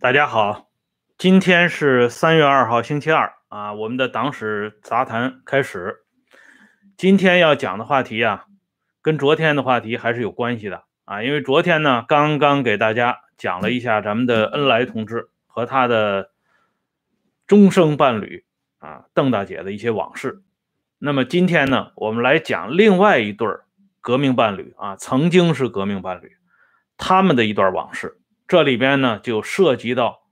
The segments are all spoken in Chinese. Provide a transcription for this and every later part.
大家好，今天是三月二号，星期二啊。我们的党史杂谈开始。今天要讲的话题啊，跟昨天的话题还是有关系的啊。因为昨天呢，刚刚给大家讲了一下咱们的恩来同志和他的终生伴侣啊邓大姐的一些往事。那么今天呢，我们来讲另外一对儿革命伴侣啊，曾经是革命伴侣，他们的一段往事。这里边呢，就涉及到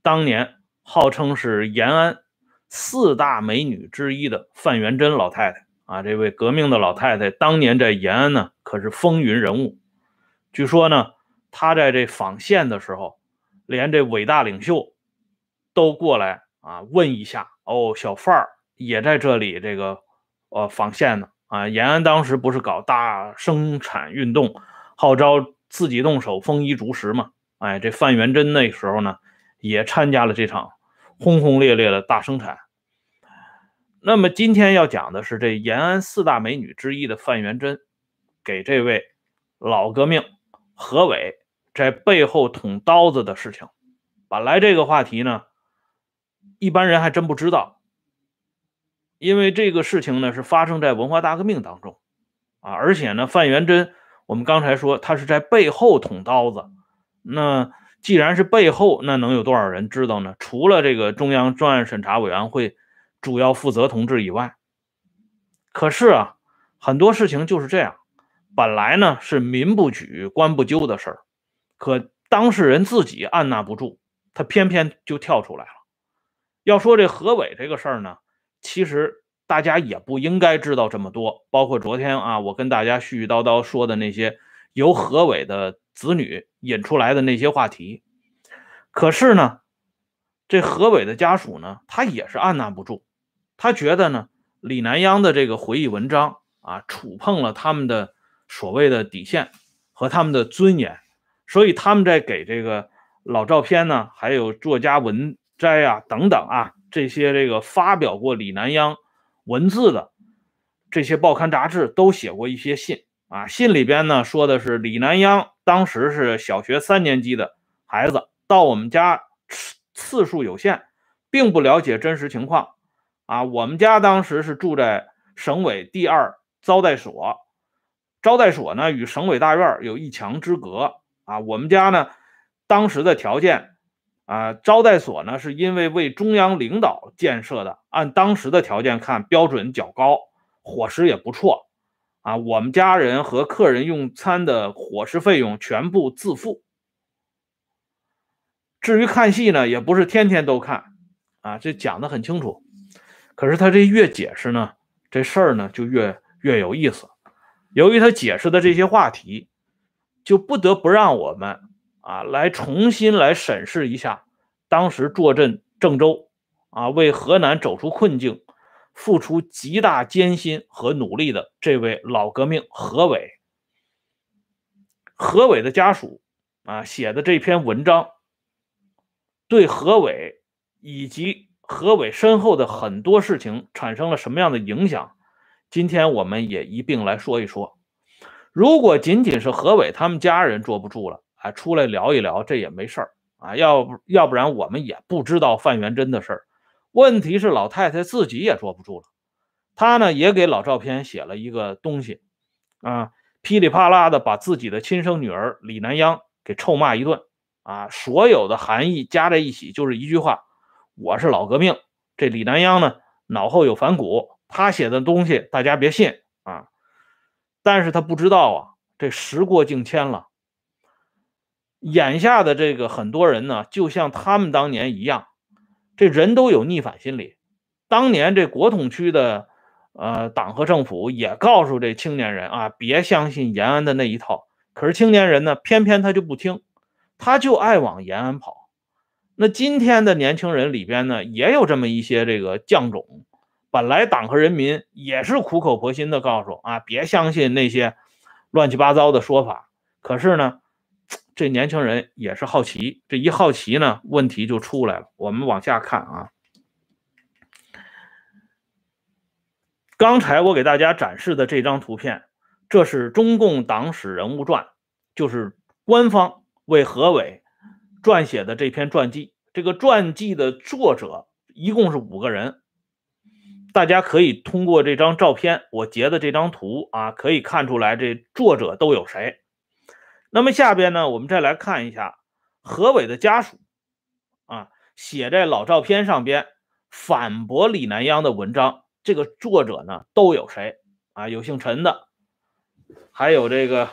当年号称是延安四大美女之一的范元贞老太太啊。这位革命的老太太，当年在延安呢可是风云人物。据说呢，她在这纺线的时候，连这伟大领袖都过来啊问一下哦，小范儿也在这里这个呃纺线呢啊。延安当时不是搞大生产运动，号召自己动手丰衣足食嘛。哎，这范元贞那时候呢，也参加了这场轰轰烈烈的大生产。那么今天要讲的是这延安四大美女之一的范元贞，给这位老革命何伟在背后捅刀子的事情。本来这个话题呢，一般人还真不知道，因为这个事情呢是发生在文化大革命当中啊，而且呢，范元贞我们刚才说他是在背后捅刀子。那既然是背后，那能有多少人知道呢？除了这个中央专案审查委员会主要负责同志以外，可是啊，很多事情就是这样，本来呢是民不举、官不究的事儿，可当事人自己按捺不住，他偏偏就跳出来了。要说这何伟这个事儿呢，其实大家也不应该知道这么多，包括昨天啊，我跟大家絮絮叨叨说的那些由何伟的。子女引出来的那些话题，可是呢，这何伟的家属呢，他也是按捺不住，他觉得呢，李南央的这个回忆文章啊，触碰了他们的所谓的底线和他们的尊严，所以他们在给这个老照片呢，还有作家文摘啊等等啊这些这个发表过李南央文字的这些报刊杂志都写过一些信。啊，信里边呢说的是李南央当时是小学三年级的孩子，到我们家次次数有限，并不了解真实情况。啊，我们家当时是住在省委第二招待所，招待所呢与省委大院有一墙之隔。啊，我们家呢当时的条件，啊，招待所呢是因为为中央领导建设的，按当时的条件看标准较高，伙食也不错。啊，我们家人和客人用餐的伙食费用全部自付。至于看戏呢，也不是天天都看，啊，这讲的很清楚。可是他这越解释呢，这事儿呢就越越有意思。由于他解释的这些话题，就不得不让我们啊来重新来审视一下当时坐镇郑州啊，为河南走出困境。付出极大艰辛和努力的这位老革命何伟，何伟的家属啊写的这篇文章，对何伟以及何伟身后的很多事情产生了什么样的影响？今天我们也一并来说一说。如果仅仅是何伟他们家人坐不住了出来聊一聊，这也没事儿啊。要不要不然我们也不知道范元贞的事儿。问题是老太太自己也坐不住了，她呢也给老照片写了一个东西，啊，噼里啪啦的把自己的亲生女儿李南央给臭骂一顿，啊，所有的含义加在一起就是一句话：我是老革命。这李南央呢脑后有反骨，他写的东西大家别信啊。但是他不知道啊，这时过境迁了，眼下的这个很多人呢，就像他们当年一样。这人都有逆反心理，当年这国统区的呃党和政府也告诉这青年人啊，别相信延安的那一套。可是青年人呢，偏偏他就不听，他就爱往延安跑。那今天的年轻人里边呢，也有这么一些这个犟种，本来党和人民也是苦口婆心的告诉啊，别相信那些乱七八糟的说法。可是呢。这年轻人也是好奇，这一好奇呢，问题就出来了。我们往下看啊，刚才我给大家展示的这张图片，这是中共党史人物传，就是官方为何伟撰写的这篇传记。这个传记的作者一共是五个人，大家可以通过这张照片，我截的这张图啊，可以看出来这作者都有谁。那么下边呢，我们再来看一下何伟的家属啊写在老照片上边反驳李南央的文章，这个作者呢都有谁啊？有姓陈的，还有这个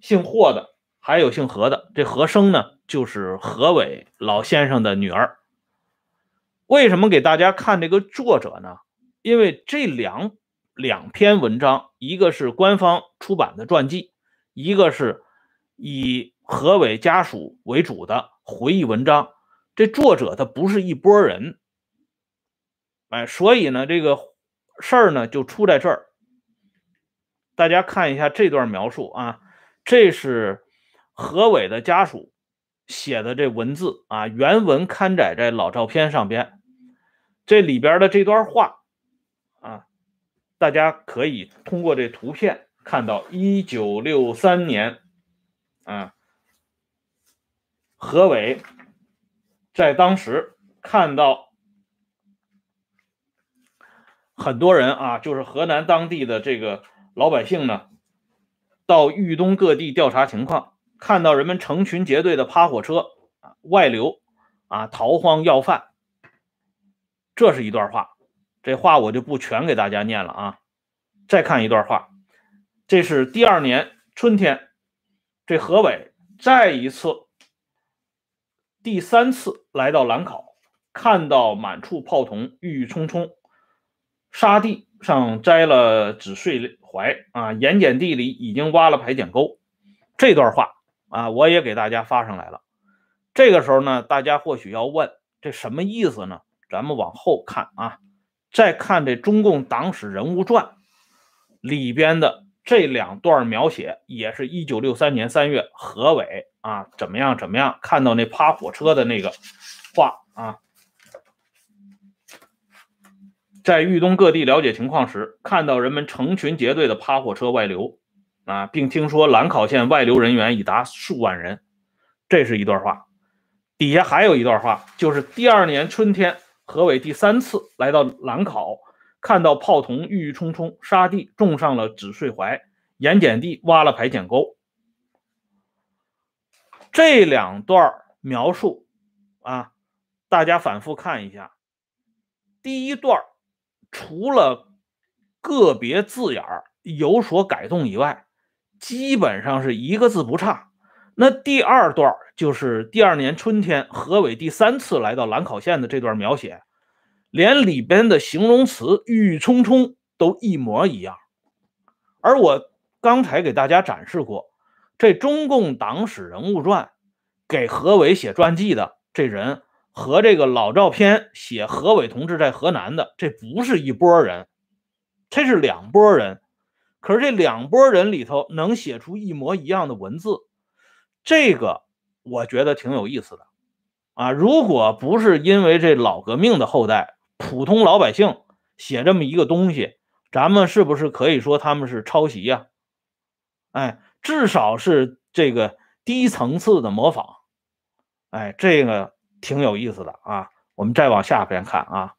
姓霍的，还有姓何的。这何生呢？就是何伟老先生的女儿。为什么给大家看这个作者呢？因为这两两篇文章，一个是官方出版的传记，一个是以何伟家属为主的回忆文章。这作者他不是一拨人，哎，所以呢，这个事儿呢就出在这儿。大家看一下这段描述啊，这是何伟的家属。写的这文字啊，原文刊载在老照片上边。这里边的这段话，大家可以通过这图片看到，一九六三年啊，何伟在当时看到很多人啊，就是河南当地的这个老百姓呢，到豫东各地调查情况。看到人们成群结队的趴火车啊，外流啊，逃荒要饭，这是一段话。这话我就不全给大家念了啊。再看一段话，这是第二年春天，这何伟再一次、第三次来到兰考，看到满处炮筒，郁郁葱葱，沙地上摘了纸碎槐啊，盐碱地里已经挖了排碱沟。这段话。啊，我也给大家发上来了。这个时候呢，大家或许要问，这什么意思呢？咱们往后看啊，再看这《中共党史人物传》里边的这两段描写，也是一九六三年三月何伟啊怎么样怎么样，看到那趴火车的那个话啊，在豫东各地了解情况时，看到人们成群结队的趴火车外流。啊，并听说兰考县外流人员已达数万人，这是一段话。底下还有一段话，就是第二年春天，何伟第三次来到兰考，看到炮筒郁郁葱葱，沙地种上了紫穗槐，盐碱地挖了排碱沟。这两段描述啊，大家反复看一下。第一段除了个别字眼有所改动以外，基本上是一个字不差。那第二段就是第二年春天，何伟第三次来到兰考县的这段描写，连里边的形容词郁郁葱葱都一模一样。而我刚才给大家展示过，这中共党史人物传给何伟写传记的这人，和这个老照片写何伟同志在河南的，这不是一拨人，这是两拨人。可是这两拨人里头能写出一模一样的文字，这个我觉得挺有意思的啊！如果不是因为这老革命的后代，普通老百姓写这么一个东西，咱们是不是可以说他们是抄袭呀？哎，至少是这个低层次的模仿。哎，这个挺有意思的啊！我们再往下边看啊，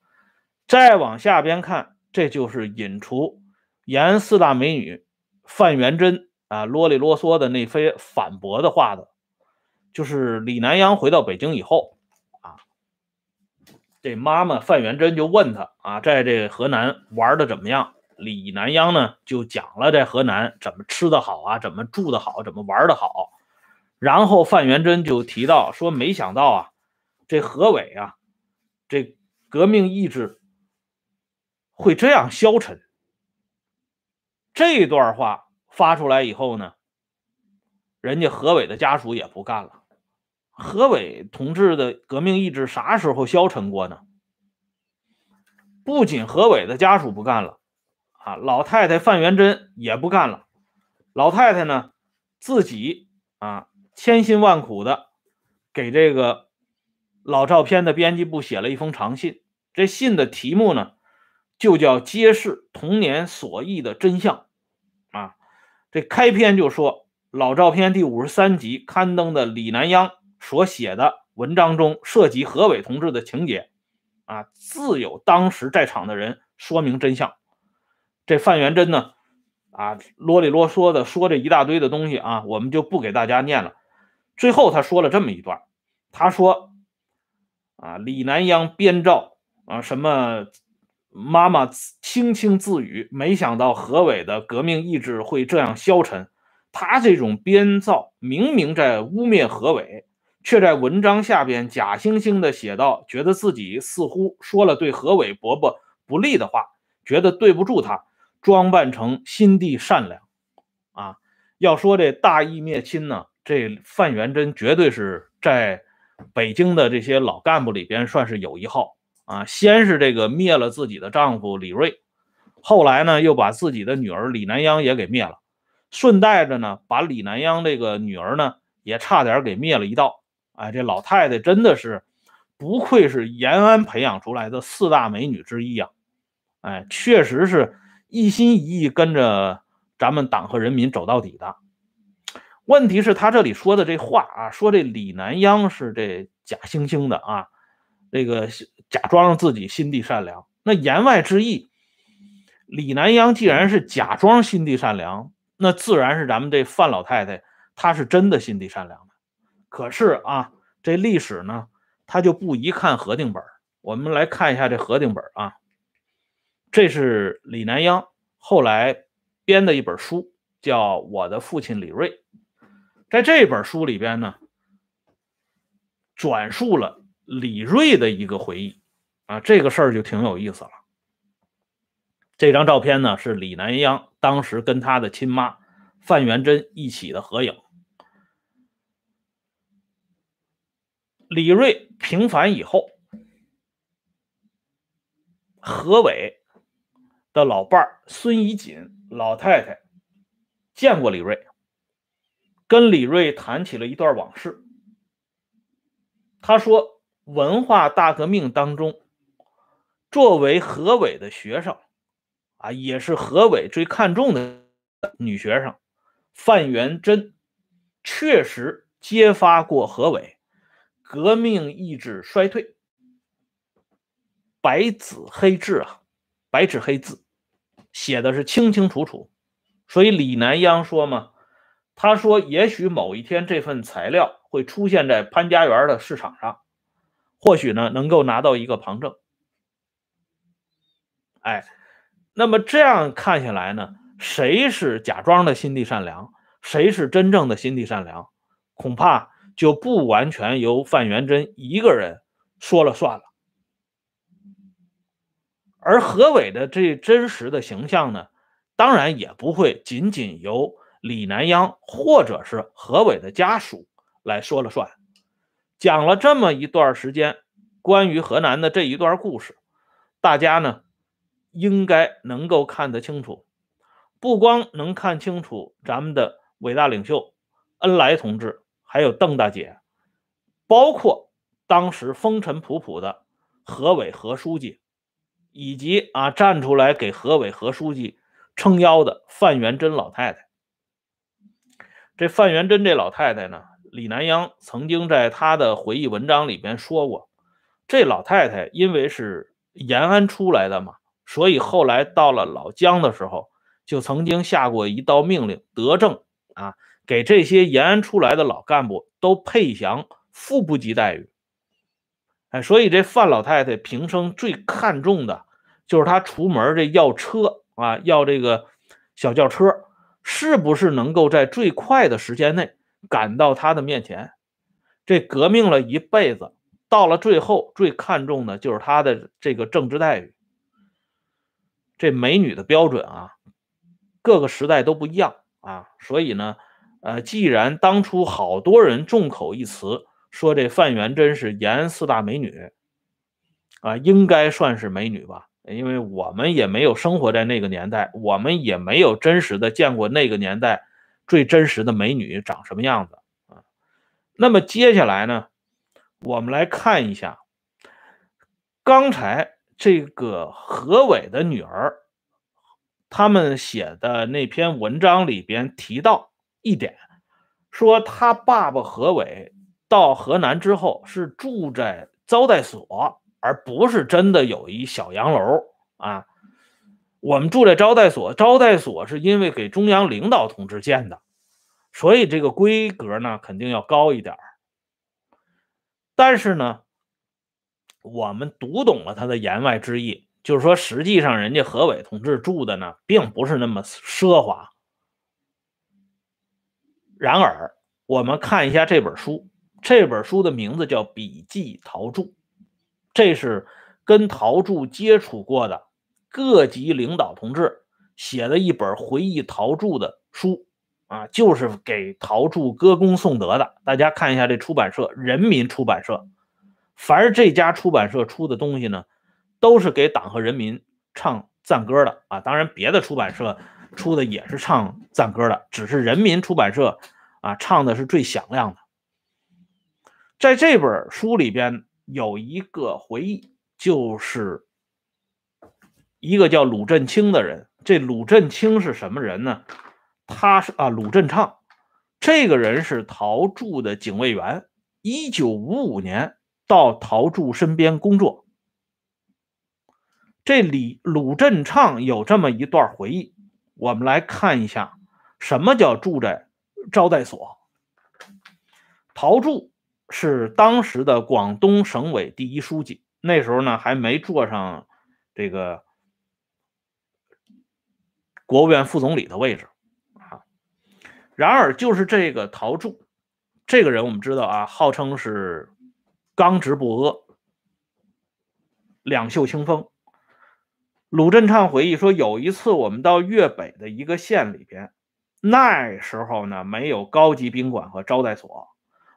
再往下边看，这就是引出。延安四大美女范元贞啊啰里啰嗦的那非反驳的话的，就是李南阳回到北京以后啊，这妈妈范元贞就问他啊，在这河南玩的怎么样？李南阳呢就讲了在河南怎么吃的好啊，怎么住的好，怎么玩的好。然后范元贞就提到说，没想到啊，这何伟啊，这革命意志会这样消沉。这段话发出来以后呢，人家何伟的家属也不干了。何伟同志的革命意志啥时候消沉过呢？不仅何伟的家属不干了，啊，老太太范元贞也不干了。老太太呢，自己啊，千辛万苦的给这个老照片的编辑部写了一封长信。这信的题目呢，就叫揭示童年所忆的真相啊。这开篇就说老照片第五十三集刊登的李南央所写的文章中涉及何伟同志的情节啊，自有当时在场的人说明真相。这范元贞呢，啊啰里啰嗦的说这一大堆的东西啊，我们就不给大家念了。最后他说了这么一段，他说啊，李南央编造啊什么妈妈轻轻自语，没想到何伟的革命意志会这样消沉。他这种编造明明在污蔑何伟，却在文章下边假惺惺的写道，觉得自己似乎说了对何伟伯伯不利的话，觉得对不住他。装扮成心地善良，啊，要说这大义灭亲呢，这范元贞绝对是在北京的这些老干部里边算是有一号啊。先是这个灭了自己的丈夫李瑞，后来呢又把自己的女儿李南央也给灭了，顺带着呢把李南央这个女儿呢也差点给灭了一道。哎，这老太太真的是不愧是延安培养出来的四大美女之一呀！哎，确实是。一心一意跟着咱们党和人民走到底的，问题是，他这里说的这话啊，说这李南央是这假惺惺的啊，这个假装自己心地善良。那言外之意，李南央既然是假装心地善良，那自然是咱们这范老太太她是真的心地善良的。可是啊，这历史呢，他就不一看核定本。我们来看一下这核定本啊。这是李南央后来编的一本书，叫《我的父亲李瑞》。在这本书里边呢，转述了李瑞的一个回忆啊，这个事儿就挺有意思了。这张照片呢是李南央当时跟他的亲妈范元贞一起的合影。李瑞平反以后，何伟。的老伴儿孙怡锦老太太见过李瑞，跟李瑞谈起了一段往事。他说，文化大革命当中，作为何伟的学生，啊，也是何伟最看重的女学生范元贞，确实揭发过何伟革命意志衰退，白纸黑字啊。白纸黑字写的是清清楚楚，所以李南央说嘛，他说也许某一天这份材料会出现在潘家园的市场上，或许呢能够拿到一个旁证。哎，那么这样看下来呢，谁是假装的心地善良，谁是真正的心地善良，恐怕就不完全由范元贞一个人说了算了。而何伟的这真实的形象呢，当然也不会仅仅由李南央或者是何伟的家属来说了算。讲了这么一段时间关于河南的这一段故事，大家呢应该能够看得清楚，不光能看清楚咱们的伟大领袖恩来同志，还有邓大姐，包括当时风尘仆仆的何伟何书记。以及啊，站出来给何伟何书记撑腰的范元贞老太太。这范元贞这老太太呢，李南阳曾经在他的回忆文章里边说过，这老太太因为是延安出来的嘛，所以后来到了老姜的时候，就曾经下过一道命令，德政啊，给这些延安出来的老干部都配享副部级待遇。哎，所以这范老太太平生最看重的，就是她出门这要车啊，要这个小轿车，是不是能够在最快的时间内赶到他的面前？这革命了一辈子，到了最后最看重的就是他的这个政治待遇。这美女的标准啊，各个时代都不一样啊。所以呢，呃，既然当初好多人众口一词。说这范元贞是延安四大美女，啊，应该算是美女吧？因为我们也没有生活在那个年代，我们也没有真实的见过那个年代最真实的美女长什么样子啊。那么接下来呢，我们来看一下，刚才这个何伟的女儿，他们写的那篇文章里边提到一点，说他爸爸何伟到河南之后是住在招待所，而不是真的有一小洋楼啊。我们住在招待所，招待所是因为给中央领导同志建的，所以这个规格呢肯定要高一点但是呢。我们读懂了他的言外之意，就是说，实际上人家何伟同志住的呢，并不是那么奢华。然而，我们看一下这本书，这本书的名字叫《笔记陶铸》，这是跟陶铸接触过的各级领导同志写了一本回忆陶铸的书啊，就是给陶铸歌功颂德的。大家看一下这出版社，人民出版社。凡是这家出版社出的东西呢，都是给党和人民唱赞歌的啊！当然，别的出版社出的也是唱赞歌的，只是人民出版社啊唱的是最响亮的。在这本书里边有一个回忆，就是一个叫鲁振清的人。这鲁振清是什么人呢？他是啊，鲁振畅，这个人是陶铸的警卫员，一九五五年。到陶铸身边工作，这里鲁振畅有这么一段回忆，我们来看一下什么叫住在招待所。陶铸是当时的广东省委第一书记，那时候呢还没坐上这个国务院副总理的位置啊。然而，就是这个陶铸这个人，我们知道啊，号称是。刚直不阿，两袖清风。鲁振畅回忆说，有一次我们到粤北的一个县里边，那时候呢没有高级宾馆和招待所，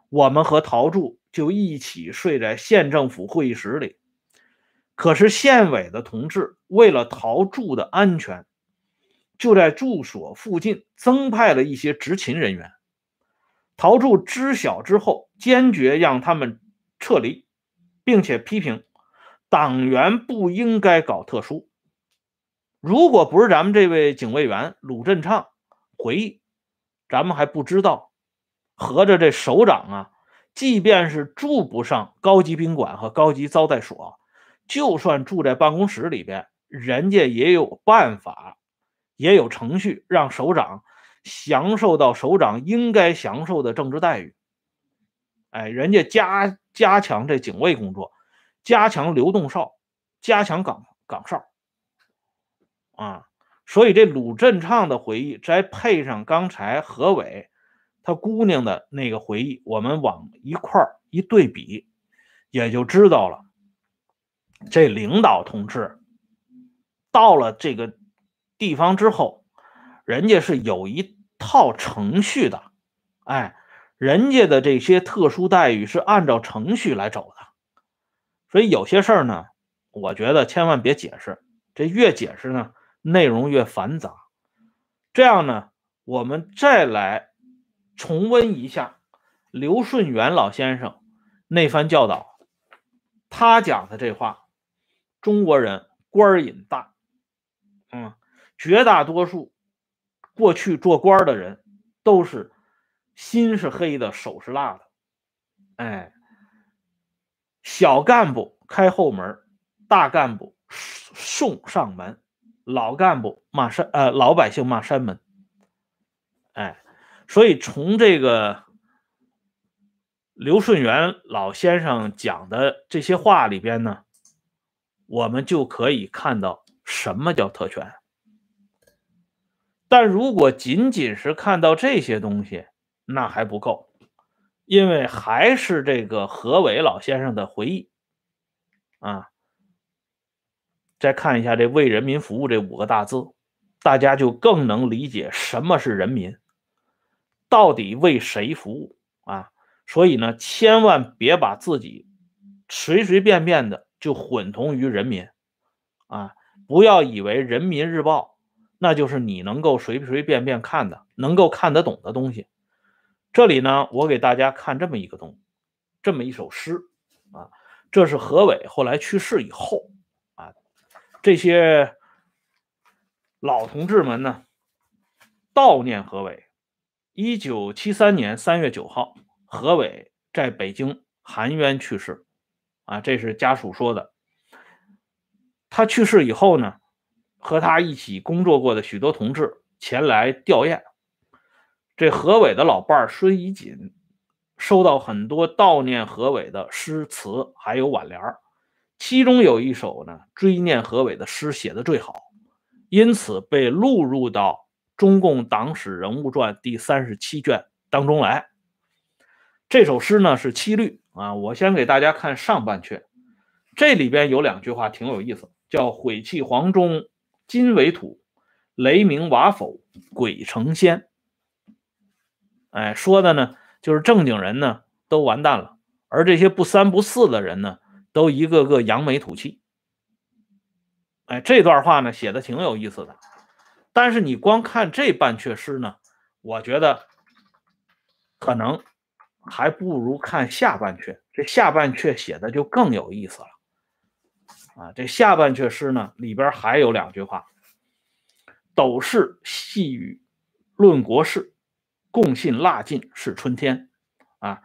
我们和陶铸就一起睡在县政府会议室里。可是县委的同志为了陶铸的安全，就在住所附近增派了一些执勤人员。陶铸知晓之后，坚决让他们。撤离，并且批评党员不应该搞特殊。如果不是咱们这位警卫员鲁振畅回忆，咱们还不知道。合着这首长啊，即便是住不上高级宾馆和高级招待所，就算住在办公室里边，人家也有办法，也有程序，让首长享受到首长应该享受的政治待遇。哎，人家加。加强这警卫工作，加强流动哨，加强岗岗哨，啊，所以这鲁振畅的回忆，再配上刚才何伟他姑娘的那个回忆，我们往一块儿一对比，也就知道了，这领导同志到了这个地方之后，人家是有一套程序的，哎。人家的这些特殊待遇是按照程序来走的，所以有些事儿呢，我觉得千万别解释，这越解释呢，内容越繁杂。这样呢，我们再来重温一下刘顺元老先生那番教导，他讲的这话：中国人官瘾大，嗯，绝大多数过去做官的人都是。心是黑的，手是辣的，哎，小干部开后门，大干部送上门，老干部骂山呃，老百姓骂山门，哎，所以从这个刘顺元老先生讲的这些话里边呢，我们就可以看到什么叫特权。但如果仅仅是看到这些东西，那还不够，因为还是这个何伟老先生的回忆啊。再看一下这“为人民服务”这五个大字，大家就更能理解什么是人民，到底为谁服务啊？所以呢，千万别把自己随随便便的就混同于人民啊！不要以为《人民日报》那就是你能够随随便便看的、能够看得懂的东西。这里呢，我给大家看这么一个东，这么一首诗啊，这是何伟后来去世以后啊这些老同志们呢悼念何伟。一九七三年三月九号，何伟在北京含冤去世。啊，这是家属说的。他去世以后呢，和他一起工作过的许多同志前来吊唁。这何伟的老伴儿孙怡锦收到很多悼念何伟的诗词，还有挽联儿。其中有一首呢，追念何伟的诗写的最好，因此被录入到《中共党史人物传》第三十七卷当中来。这首诗呢是七律啊，我先给大家看上半阙，这里边有两句话挺有意思，叫“悔弃黄忠金为土，雷鸣瓦否鬼成仙”。哎，说的呢就是正经人呢都完蛋了，而这些不三不四的人呢。都一个个扬眉吐气，哎，这段话呢写的挺有意思的，但是你光看这半阙诗呢，我觉得可能还不如看下半阙，这下半阙写的就更有意思了。啊，这下半阙诗呢里边还有两句话：斗士细语论国事，共信腊尽是春天。啊，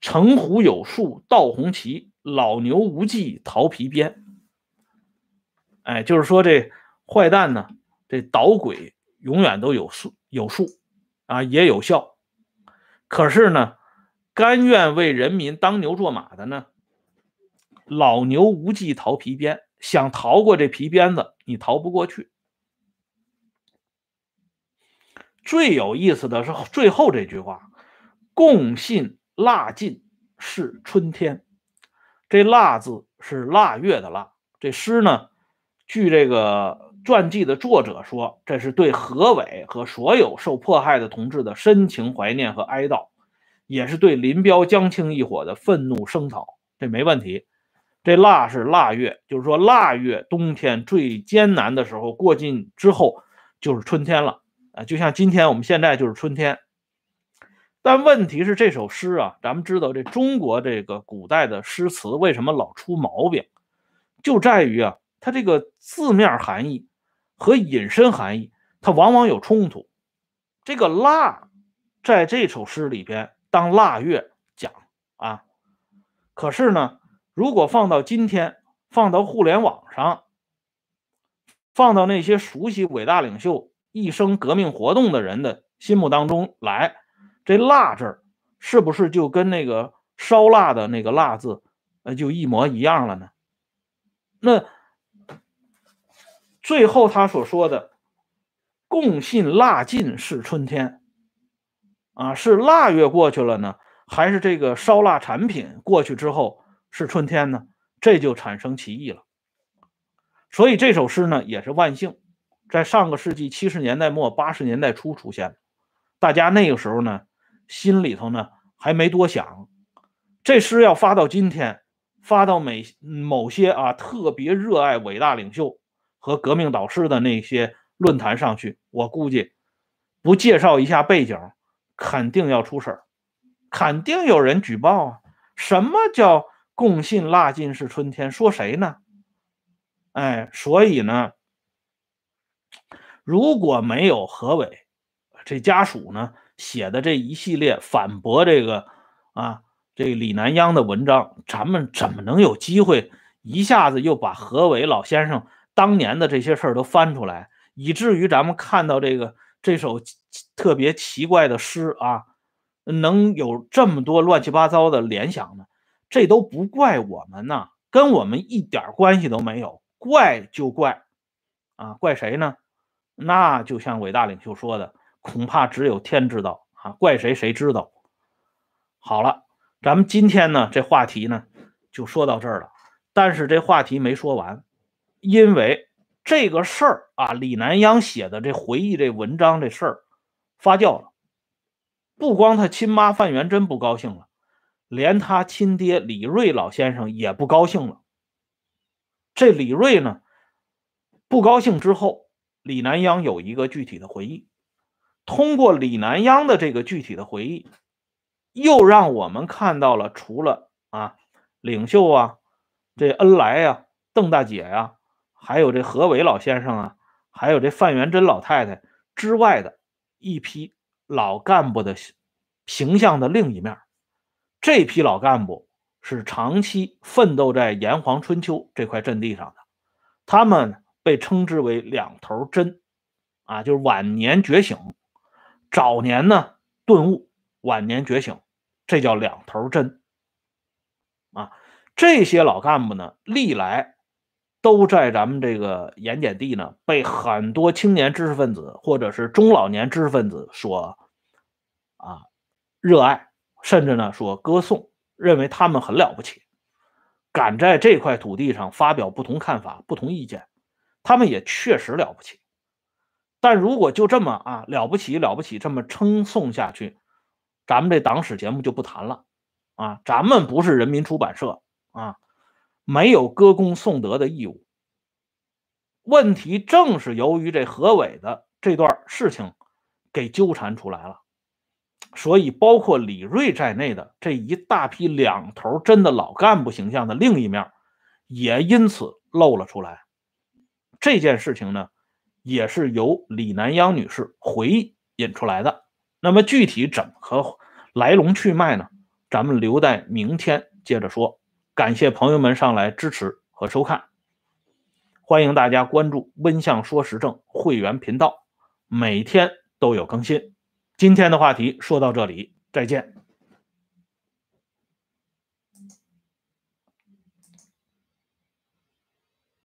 城狐有数道红旗。老牛无忌逃皮鞭，哎，就是说这坏蛋呢，这捣鬼永远都有数有数啊，也有效。可是呢，甘愿为人民当牛做马的呢，老牛无忌逃皮鞭，想逃过这皮鞭子，你逃不过去。最有意思的是最后这句话：“共信腊尽是春天。”这腊字是腊月的腊，这诗呢，据这个传记的作者说，这是对何伟和所有受迫害的同志的深情怀念和哀悼，也是对林彪、江青一伙的愤怒声讨。这没问题。这腊是腊月，就是说腊月冬天最艰难的时候过尽之后，就是春天了啊，就像今天我们现在就是春天。但问题是这首诗啊，咱们知道这中国这个古代的诗词为什么老出毛病，就在于啊，它这个字面含义和引申含义，它往往有冲突。这个腊在这首诗里边当腊月讲啊，可是呢，如果放到今天，放到互联网上，放到那些熟悉伟大领袖一生革命活动的人的心目当中来。这“辣”字是不是就跟那个烧腊的那个“腊”字，呃，就一模一样了呢？那最后他所说的“共信腊尽是春天”，啊，是腊月过去了呢，还是这个烧腊产品过去之后是春天呢？这就产生歧义了。所以这首诗呢，也是万幸，在上个世纪七十年代末八十年代初出现的，大家那个时候呢。心里头呢还没多想，这诗要发到今天，发到每某些啊特别热爱伟大领袖和革命导师的那些论坛上去，我估计不介绍一下背景，肯定要出事儿，肯定有人举报啊！什么叫共信腊尽是春天？说谁呢？哎，所以呢，如果没有何伟这家属呢？写的这一系列反驳这个啊，这李南央的文章，咱们怎么能有机会一下子又把何伟老先生当年的这些事儿都翻出来，以至于咱们看到这个这首特别奇怪的诗啊，能有这么多乱七八糟的联想呢？这都不怪我们呐，跟我们一点关系都没有，怪就怪啊，怪谁呢？那就像伟大领袖说的。恐怕只有天知道啊，怪谁谁知道。好了，咱们今天呢这话题呢就说到这儿了。但是这话题没说完，因为这个事儿啊，李南央写的这回忆这文章这事儿发酵了。不光他亲妈范元贞不高兴了，连他亲爹李瑞老先生也不高兴了。这李瑞呢不高兴之后，李南央有一个具体的回忆。通过李南央的这个具体的回忆，又让我们看到了除了啊领袖啊，这恩来呀、邓大姐呀还有这何伟老先生啊，还有这范元珍老太太之外的一批老干部的形象的另一面。这批老干部是长期奋斗在炎黄春秋这块阵地上的，他们被称之为两头针，啊，就是晚年觉醒，早年呢顿悟，晚年觉醒，这叫两头针。啊，这些老干部呢，历来都在咱们这个盐碱地呢，被很多青年知识分子或者是中老年知识分子所啊热爱，甚至呢说歌颂，认为他们很了不起，敢在这块土地上发表不同看法、不同意见，他们也确实了不起。但如果就这么啊了不起了不起这么称颂下去，咱们这党史节目就不谈了。啊，咱们不是人民出版社啊，没有歌功颂德的义务。问题正是由于这何伟的这段事情给纠缠出来了，所以包括李锐在内的这一大批两头真的老干部形象的另一面，也因此露了出来。这件事情呢，也是由李南央女士回忆引出来的。那么具体怎么来龙去脉呢？咱们留待明天接着说。感谢朋友们上来支持和收看，欢迎大家关注“温相说时政”会员频道，每天都有更新。今天的话题说到这里，再见。